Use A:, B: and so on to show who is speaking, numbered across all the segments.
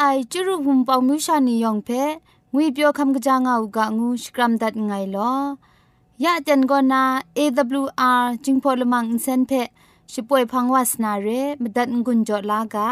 A: ไอจุรุหุมปองมิวชานียองเพงุยเปียวคำกะจางอูกะงูสกรัมดัดไงลอ
B: ยะเจนกอนา AWR จิงพอลมังอินเซนเพช่วยพังวาสนาเรมดัดงุนจอลากา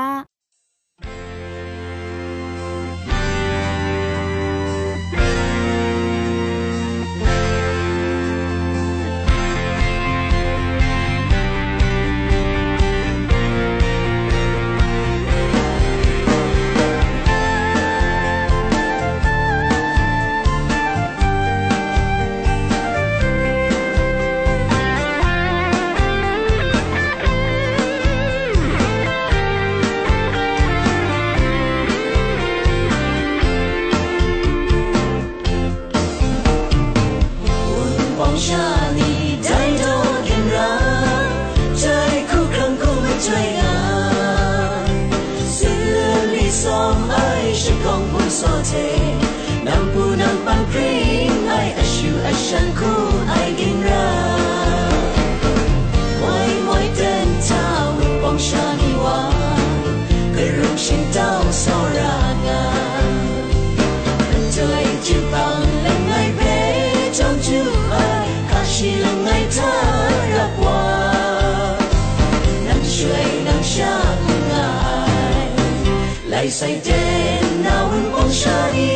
B: sight in now and won't shine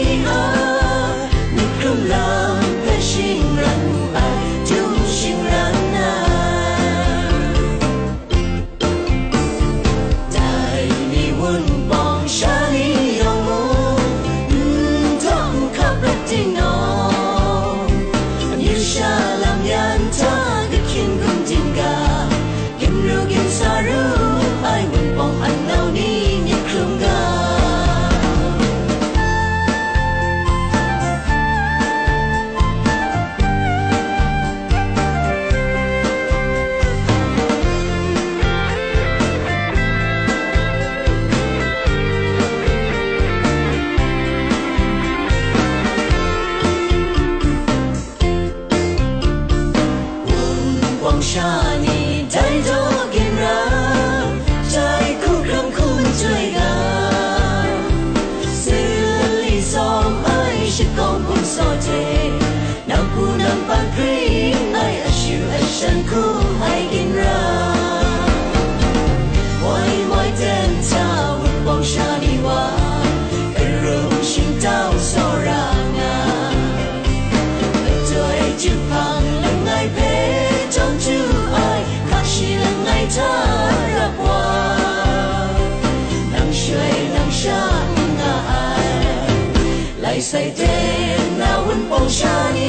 B: say day and now in motion.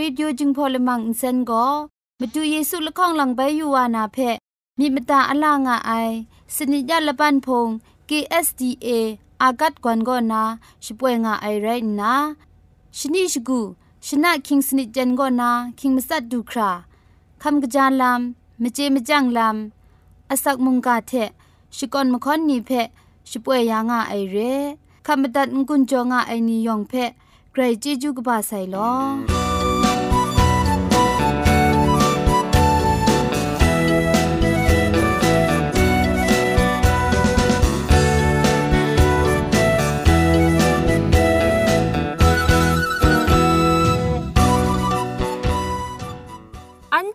A: AWR Radio จึงพอลมังอินเซนก็มาดูเยซูละข้องหลังใบยูวานาเพมีมตาอลางอไอสนิยาละปันพง KSDA อากัดกวนก็นาช่วยงาไอไรนะชนิชกูชนะคิงสนิจันก็นาคิงมัสัดดูคราคำกระจายลำมเจมจังลำอาศักมุงกาเทชิกอนมคอนนีเพช่วยยางาไอเรคำบัดงกุนจงาไอนิยองเพใครจีจูกบาไซลอ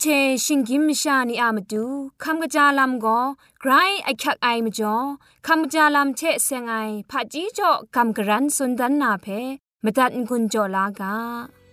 C: ชชิงกิมชานีอามาดูคำกระจาลำก็ไกรไอคักไอมาจ่อคำกระจาลำเชเซงไอผาจีจ่อคำกระรันสุนดันนาเพมตัดกุญจ่อลากา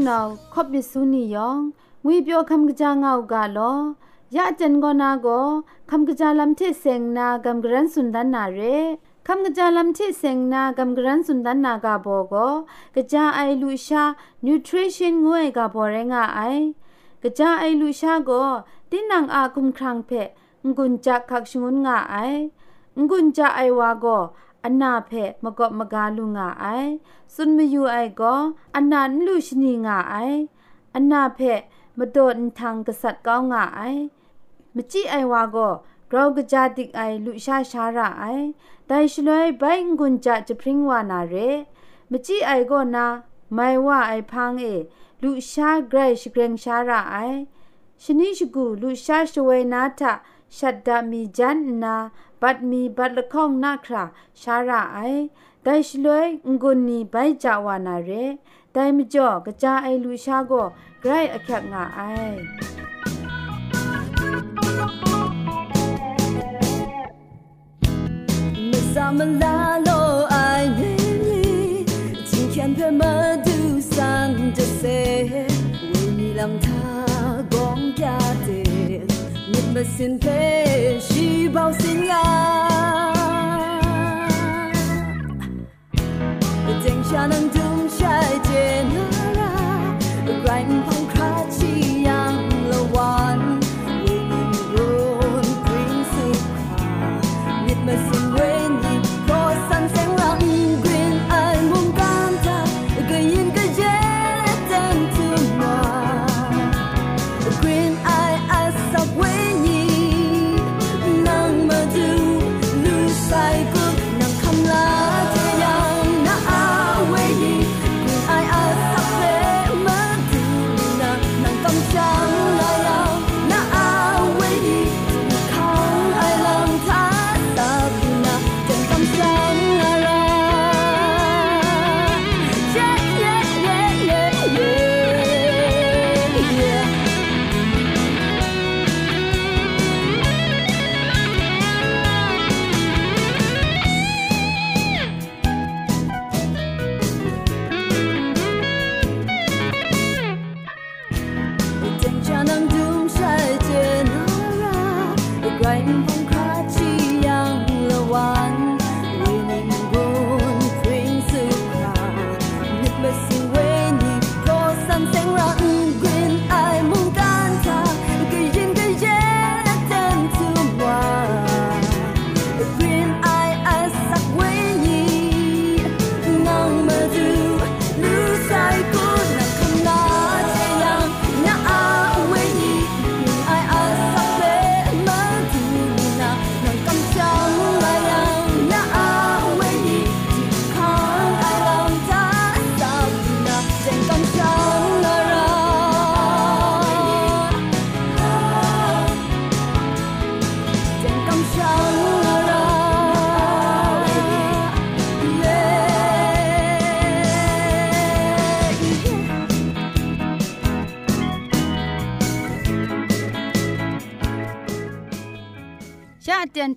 A: နူဝဖူနောခော့ပစ်ဆုနီယောင်ငွေပြောคำกะจางเอากาลอยะจันกอนาโกคำกะจาลัมเทเซงนากำกรันสุนดันนาเรคำกะจาลัมเทเซงนากำกรันสุนดันนากาโบโกกะจาไอลูชานิวทริชั่นงวยกาโบเรงาไอกะจาไอลูชาโกตินังอาคุมครังเพงุนจักคักชงุนงาไองุนจะไอวาโก อันนาเพมกบมกาลุงาไอสุนมยูไอโกอันนันลูชนีงาไออันนาเพมโดนทางกษัตริย์ก้าวงาไอมจิไอวาโกกราวกะจาติกไอลุชาชาระไอไดชลวยใบงุนจะจะพริ้งวานาเรมจิไอโกนาไม่ว่าไอพังเอลุชาไกรชเกรงชาระไอชนิชกูลุชาชเวนาทะชัดดามีจันนา บัดมีบัดละข้องนาคราชาระไอไดชลวยงุนนีใบจาวานาเรไดมจ่อกะจาไอลุชาโกไกรอคักงาไอ
D: 没怎么拉落爱你，今天偏么都上这些，为你让他 你们心配虚报心啊。等下能dum下见那啦，软碰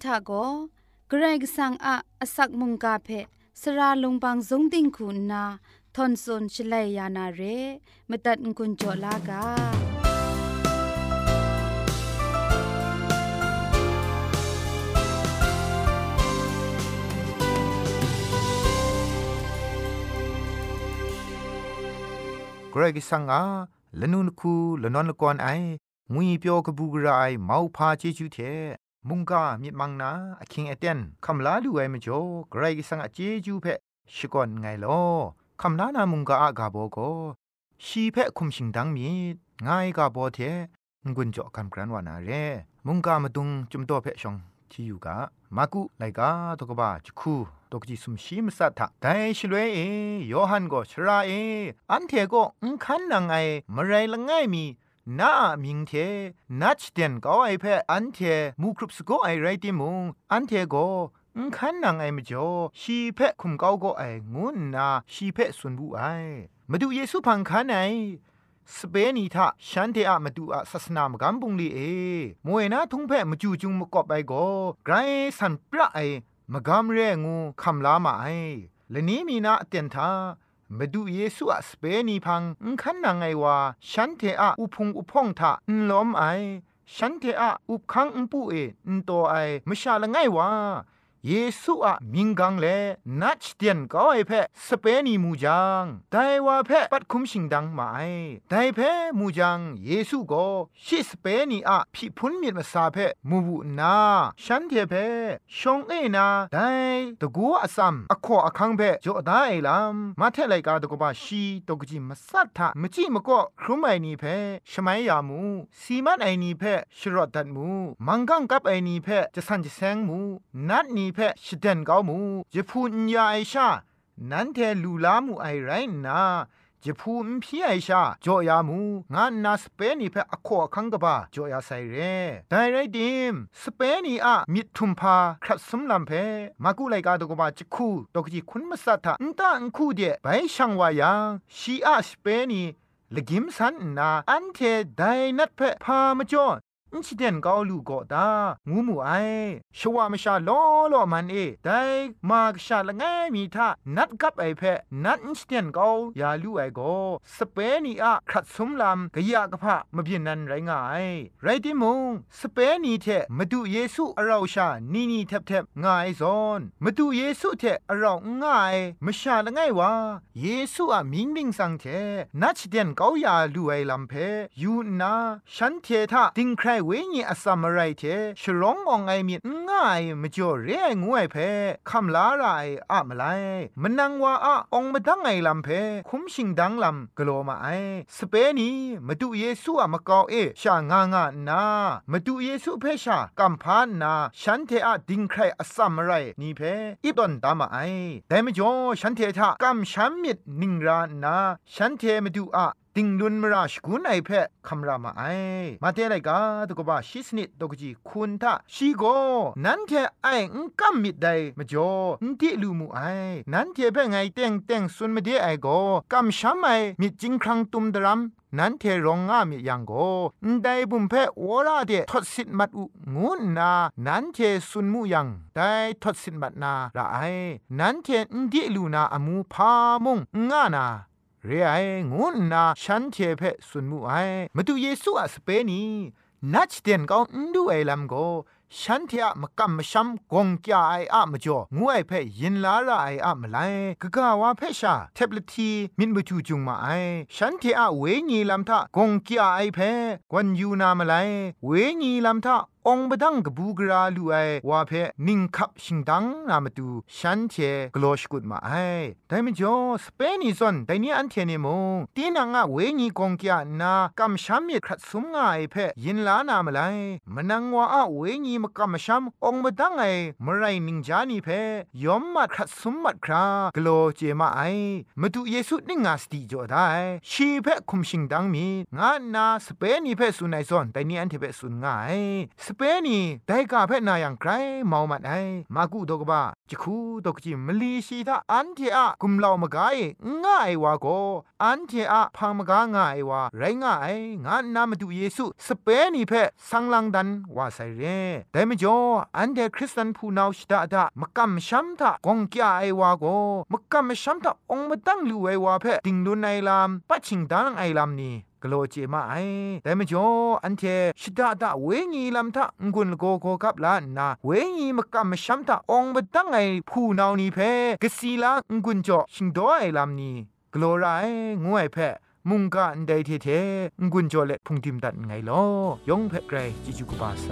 D: ทา
A: โกเกรกสังอะอสักมุงกาเพสราลงบางสงติงคุณนาทอนซนชลัยยานาเรมตัดกุญจลากา
E: เกรกสังอาละนุนคูละนอนละกอนไองุยเปียวกบูกระไอเมาพาเจจูเท มุงกามิมังนาอคิงเอเตนคำลาดูไอมจ่อกรกสังอเจจูเพชิกอนไงลอคำลานามุงกาอากาโบโกชีเพคุมชิงดังมีง่ายกาโบเทงุนจ่อคำกรันวานาเรมุงกามาตุงจุมโตเพชองที่อยู่กะมากุไลกาตกบ้าจคูตกจิสุมชีมสัทธะแต่ชลวยเอยอหันก็ชราเออันเทก็อุคันนังไอมไรละง่ายมี นามิงเทนัชเดนก็ไอเพออันเทมูครุปสโกไอไรติมุงอันเทก็ขันนางไอมจ่อชีเพะคุมเก้าก็ไองุนนาชีเพะส่วนบุไอมาดูเยซูพังขันไอสเปนีทาฉันเทอะมาดูอะศาสนามกัมบุงลีเอมวยนะทุงเพะมาจูจุงมกอบไปก็ไกรสันปะไอมกามเรงูคำลามาไอและนี้มีนาเตียนทา มาดูเยซูอะสเปนีพังขันนางไงว่าฉันเทอะอุพงอุพองทะอนล้อมไอฉันเทอะอุคังอุปูเออนโตไอมชาละไงวา เยซูอะมิงกังเลนัดเตียนก็ไอเพสเปนีมูจังไดว่าเพปัดคุมชิงดังมาไอไดเพมูจังเยซูก็ชิสเปนีอะพิพุนมีมาซาเพมูบุนาฉันเทเพชงเอนาไดตะกัวอซัมอขออคังเพจอดาไอลัมมาเทไลกาตะกบาชีตกจิมาสัทธะมจิมก็ครุมไอนีเพชมัยยามูสีมันไอนีเพชรอดดัดมูมังกังกับไอนีเพจะสันจะแซงมูนัดนีเพชเดนเกามูจะพูนยาไอชานั้นเทลูลามูไอไรนาจะพูนพี่ไอชาจอยามูงานนาสเปนีเพอโคคังกบาจอยาไซเรแต่ไรดิมสเปนีอะมิทุมพาครัดสมลัมเพมากุไลกาตกบาจะคูตกจีคุณมัสัทธะอุนตาอุคูเดไปช่างวายังชีอาสเปนีลกิมสันนาอันเทไดนัดเพพามาจอ อินซิเดนกาลูก็ตางูมูไอชวามชาล้อล้อมันเอไดมากชาละไงมีท่านัดกับไอเพนัดอินซิเดนกายาลูไอโกสเปนีอะครัดสมลำกะยากะพะมะเพียนนันไรงายไรติมงสเปนีเทมาดูเยซูอราชานีนีแทบแทบง่ายซอนมาดูเยซูเทอราง่ายมชาละไงวะเยซูอะมิงมิงสังเทนัดเดนกายาลูไอลำเพยูนาฉันเททาติงใครวิญีอสัมไรเทชร้ององไอมีง่ายมจ่อเรียงวยเพคำลาไรอะมไลมันนังว่าอะองมาดังไงลำเพคุ้มชิงดังลำกลัวมาไอสเปนีมาดูเยซูอะมาเกาเอชางางานามาดูเยซูเพชากัมพานนาฉันเทอะดิงใครอสัมไรนี่เพอีตอนตามาไอแต่มจ่อฉันเททะกัมชัมมิดนิงรานาฉันเทมาดูอะ ติงดุนมราชกุนไอเพะคำรามาไอมาเทไลกาตกบาชิสนิดตกจีคุณทาชีโกนั้นเทไออุกัมมิดไดมจ่ออุติลูมูไอนั้นเทเพไงเต็งเต็งสุนมาเดไอโกกัมชัมไอมิจิงครังตุมดรัมนั้นเทรองงามียังโกได้บุมเพวราเดทศสิทมัดอุงูนา นั้นเทสุนมูยังได้ทศสิทมัดนาละไอนั้นเทนดิลูนาอมูพามงงานา เรไองุนนาฉันเทเพสุนมูไอมาดูเยซูอะสเปนีนัดเดนก็ดูไอลัมโกฉันเทอะมกัมมชัมกงกยาไออะมจ่องูไอเพยินลาระไออะมไลกะกะวาเพชาเทบลทีมินบจูจุงมาไอฉันเทอะเวญีลัมทะกงกยาไอเพกวนยูนามาไลเวญีลัมทะ องบดังกบูกราลูไอวาเพนิงคับชิงดังนามาดูฉันเทกลอชกุดมาไอแต่มจ่อสเปนิซอนแต่นี่อันเทเนมงตีนังอะเวญีกงกยานากำชัมเมครัดสุมงาไอเพยินลานามาไลมนังวาอะเวญีมกำมชัมองบดังไอมไรนิงจานีเพยอมมัดครัดสุมมัดครากลอเจมาไอมาดูเยซูนิงาสติจ่อได้ชีเพคุมชิงดังมีงานาสเปนีเพสุนัยซอนแต่นี่อันเทเพสุนงาไอเปนีได้กาเพนายังไกรเมามันไอมากุดกบะจิคูดกจิมลีชีตาอันเทอะกุมลาวมกายง่ายวาโกอันเทอะพังมกาง่ายวาไรง่ายงานนามาดูเยซูสเปนีเพสังลังดันวาไซเรแต่มจ่ออันเดคริสตันผู้นาวชิดาดามกัมชัมทะกงกยาไอวาโกมกัมชัมทะองมาตั้งลู่ไอวาเพติงดุนไอลามปัจฉิงดังไอลามนี่ กโลเจมาไอแต่มจ่ออันเทชิดาดาเวงีลำทะงุนโกโกกับลานาเวงีมกะมชัมทะองบดังไอผู้นานีเพกสีลางุนจ่อชิงดอไอลำนี้กโลไรงวยเพมุงกันไดเทเทงุนจ่อเลพุงทิมดันไงลอยงเพไกรจิจุกบาไซ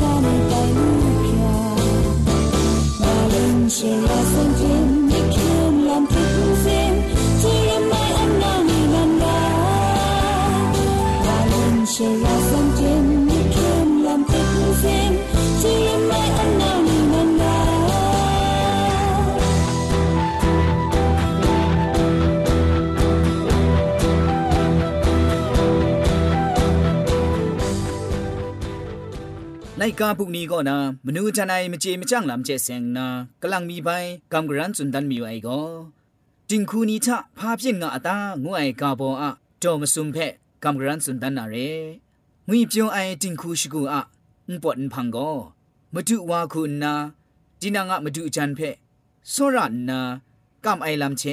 F: sana ben ya กาพวกนี้
G: ก็นะมนูจันไอมเจมจ้างลำเจเซงนะกำลังมีใบกำกรันสุนดันมีไอก็จิงคูนี้ชะพาเพียนงาตางวยกาโบอะจอมสุมเพกำกรันสุนดันนาเรงุยเปียวไอจิงคูชิกูอะอุปวดพังก็มาดูว่าคุณนะจีนางะมาดูจันเพโซรันนะกำไอลำเช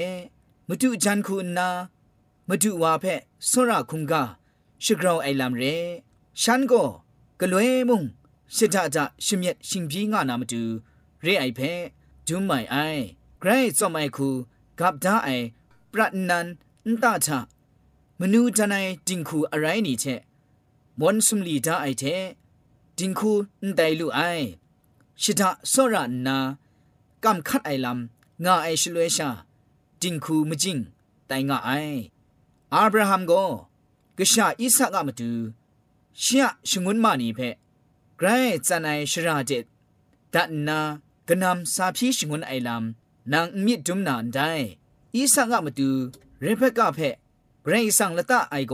G: มาดูจันคุณนะมาดูว่าเพโซระคุงกาชิกราวไอลำเรฉันก็กะลวยมุง ရှစ်ထအတရှမြက်ရှင်ပြေးငါနာမတူရေအိုက်ဖဲဒူးမိုင်အိုင်ဂရိတ်စော့မိုင်ခုဂပ်ဒါအိုင်ပရနန်အန်တာချမနူတနိုင်တင်ခုအရိုင်းနီချက်မွန်စုံလီဒါအိုက်တဲ့တင်ခုအန်တိုင်လူအိုင်ရှစ်ထစော့ရနာကမ်ခတ်အိုင်လမ်ငါအိုင်ရှလွဲရှာတင်ခုမကျင်းတိုင်ငါအိုင်အာဗြဟမ်ကိုကရှာအိဆာကမတူရှရရှငွန်းမနီဖက် ไตงาไออับราฮัมก็กษาอิสากามาดูเชียชงุนมานีเพไกรจันไอชราเจดันนากนำสาพีชงวนไอลำนางมิดจุมนานได้อีสังกะมาดูเรเบกาเพไกรสังละตะไอโก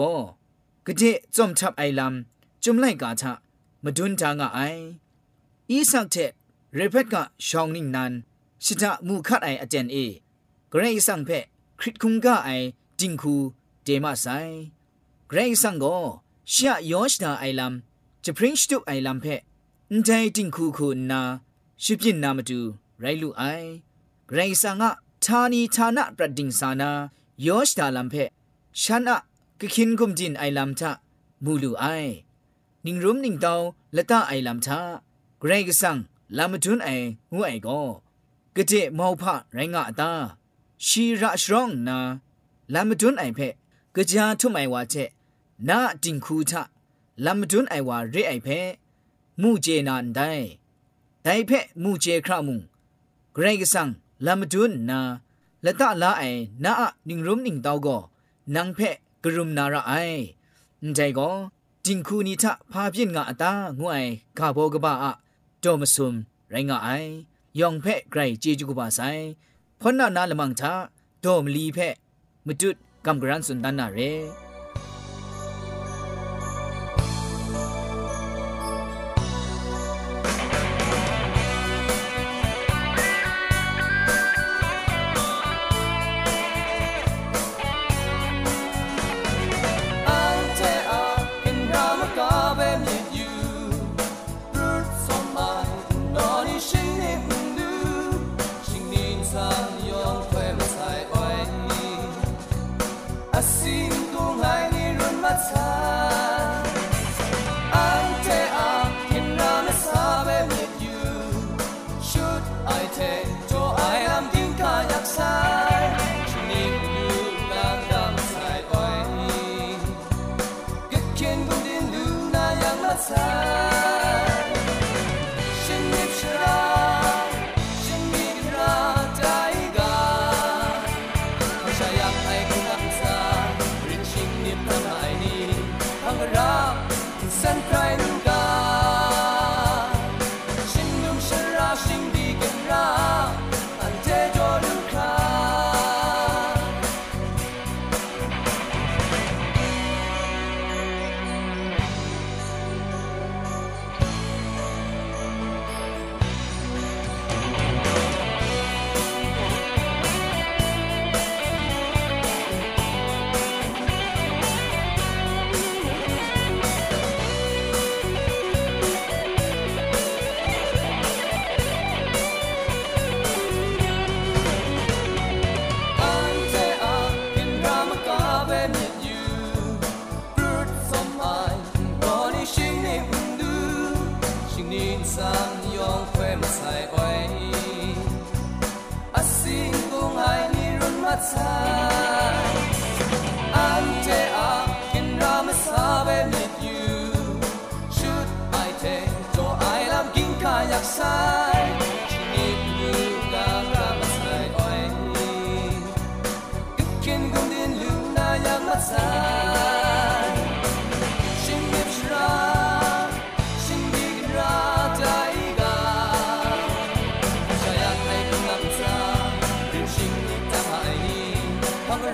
G: กะเจจอมทับไอลำจุมไลกาทะมาดุนจางะไออีสังเทเรเบกาชองนิ่งนันชิตะมูคัดไออเจนเอกรสังเพคริตคุงกาไอจิงคูเจมาไซไกรสังโกชะยอชดาไอลำ จะพริ้งสตุกไอลำเพะนใจจิงคูคูนาชิบินนามาดูไรลูไอไรสังะทานีทานะประดิงสานายอชดาลำเพะฉันอะกะคินกุมจินไอลำทะมูลูไอนิงรุมนิงเตาละตาไอลำทะไรกสังลำมาจุนไอหูไอโก
C: กะเจมอพะไรงะตาชีระชรองนาลามาดุนไอเพะกะจาทุไมวาเจนาจิงคูทะ လမ်ဒွန်းအိုင်ဝါရိအိုင်ဖဲမူဂျေနန်ဒိုင်ဒိုင်ဖဲမူဂျေခရမုံဂရိတ်ဆန်လမ်ဒွန်းနာလတလာအိုင်နာအနင်းရုံနင်းတောကောနန်းဖဲဂရုမနာရအိုင်ဒိုင်ကောတင်ခုနီထဖာပြင့်ငါအတာငွိုင်ဂါဘောကပအတော်မဆုံရိုင်းငါအိုင်ယောင်ဖဲဂရိတ်ဂျေဂျူကပါဆိုင်ဖောနာနာလမန်ချာတော်မလီဖဲမတုတ်ကမ်ဂရန်စွန်ဒန်နာရဲ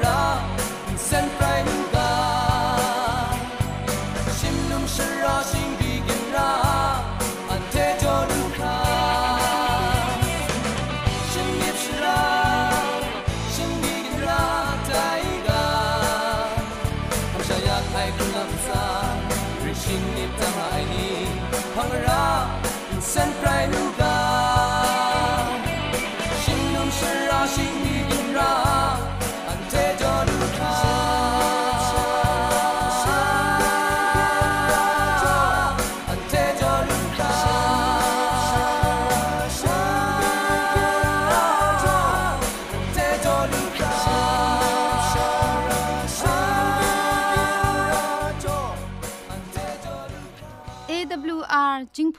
C: 那身。 พ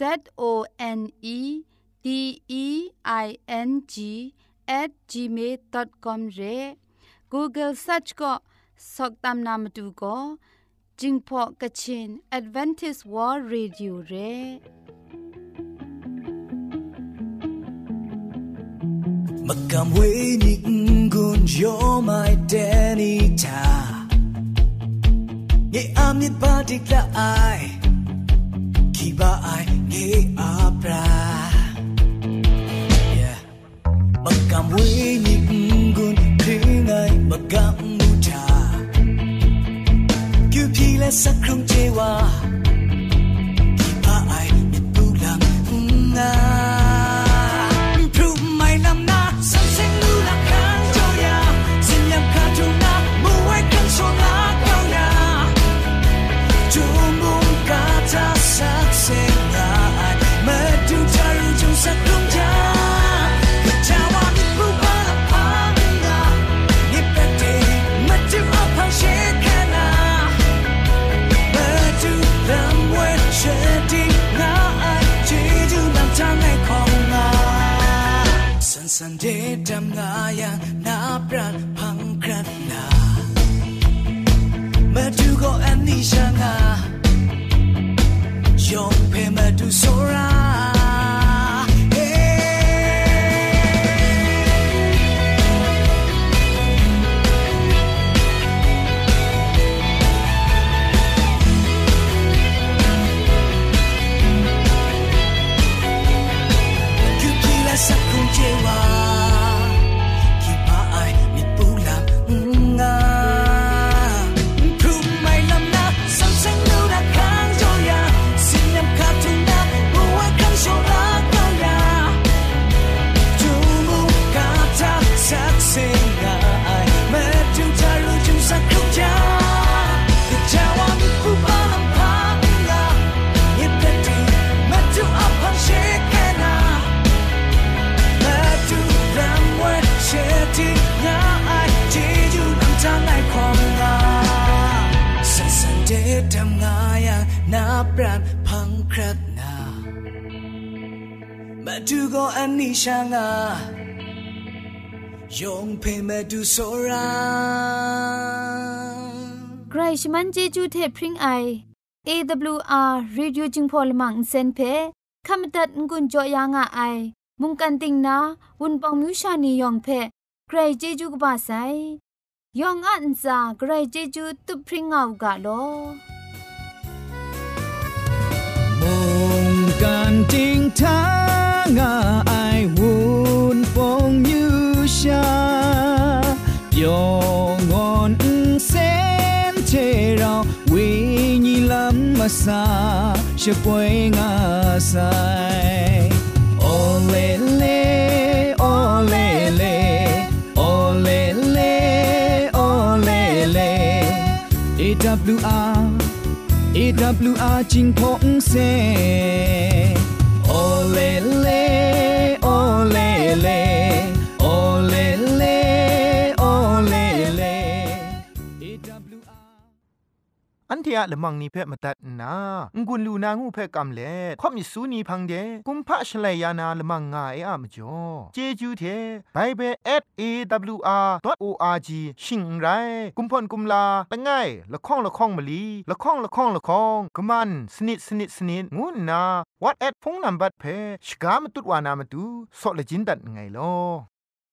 A: Z O N E D E I N G at gmail.com ရဲ Google search ก็สอกตามนามดูก็จิงพอกะชิน Advantage World Radio เร่
H: Makam we ni ngun yo my daddy ta Ye amit ba dikla ai Where do go amnesia nga Yong pe ma du sora na pran pangkrat na madugo anisha nga yong pe madu sora
A: ใครชมันเจจูเทพริงไอ AWR Radio จึงพอลมังเซนเพขามตัดงุนจอยางอไอ มุงกันติงนาวุนปองมิวชานียองเพใครเจจูกบาไซยองอันซาใครเจจูตุพริ้งเอากาโล
G: 干顶他啊爱温风雨下，永安sen thế rao vì nhị lắm mà xa sẽ quay ngã sai ô lê AWR จิงพงเซโอเลเลโอเลเล
E: ทียละมังนิเพ่มาตัดนางุนลูนางูเพ่กำเล่ข่อมิสูนีพังเดกุมพะชเลยานาละมังงาเออะมจ่อเจจูเทไบเบิล @awr.org ชิงไรกุมพ่นกุมลาละไงละข้องละข้องมะลีละข้องละข้องละข้องกะมันสนิดสนิดสนิดงูนา what at พงนัมบัดเพชกามตุดวานามตุซอเลจินดัดไงลอ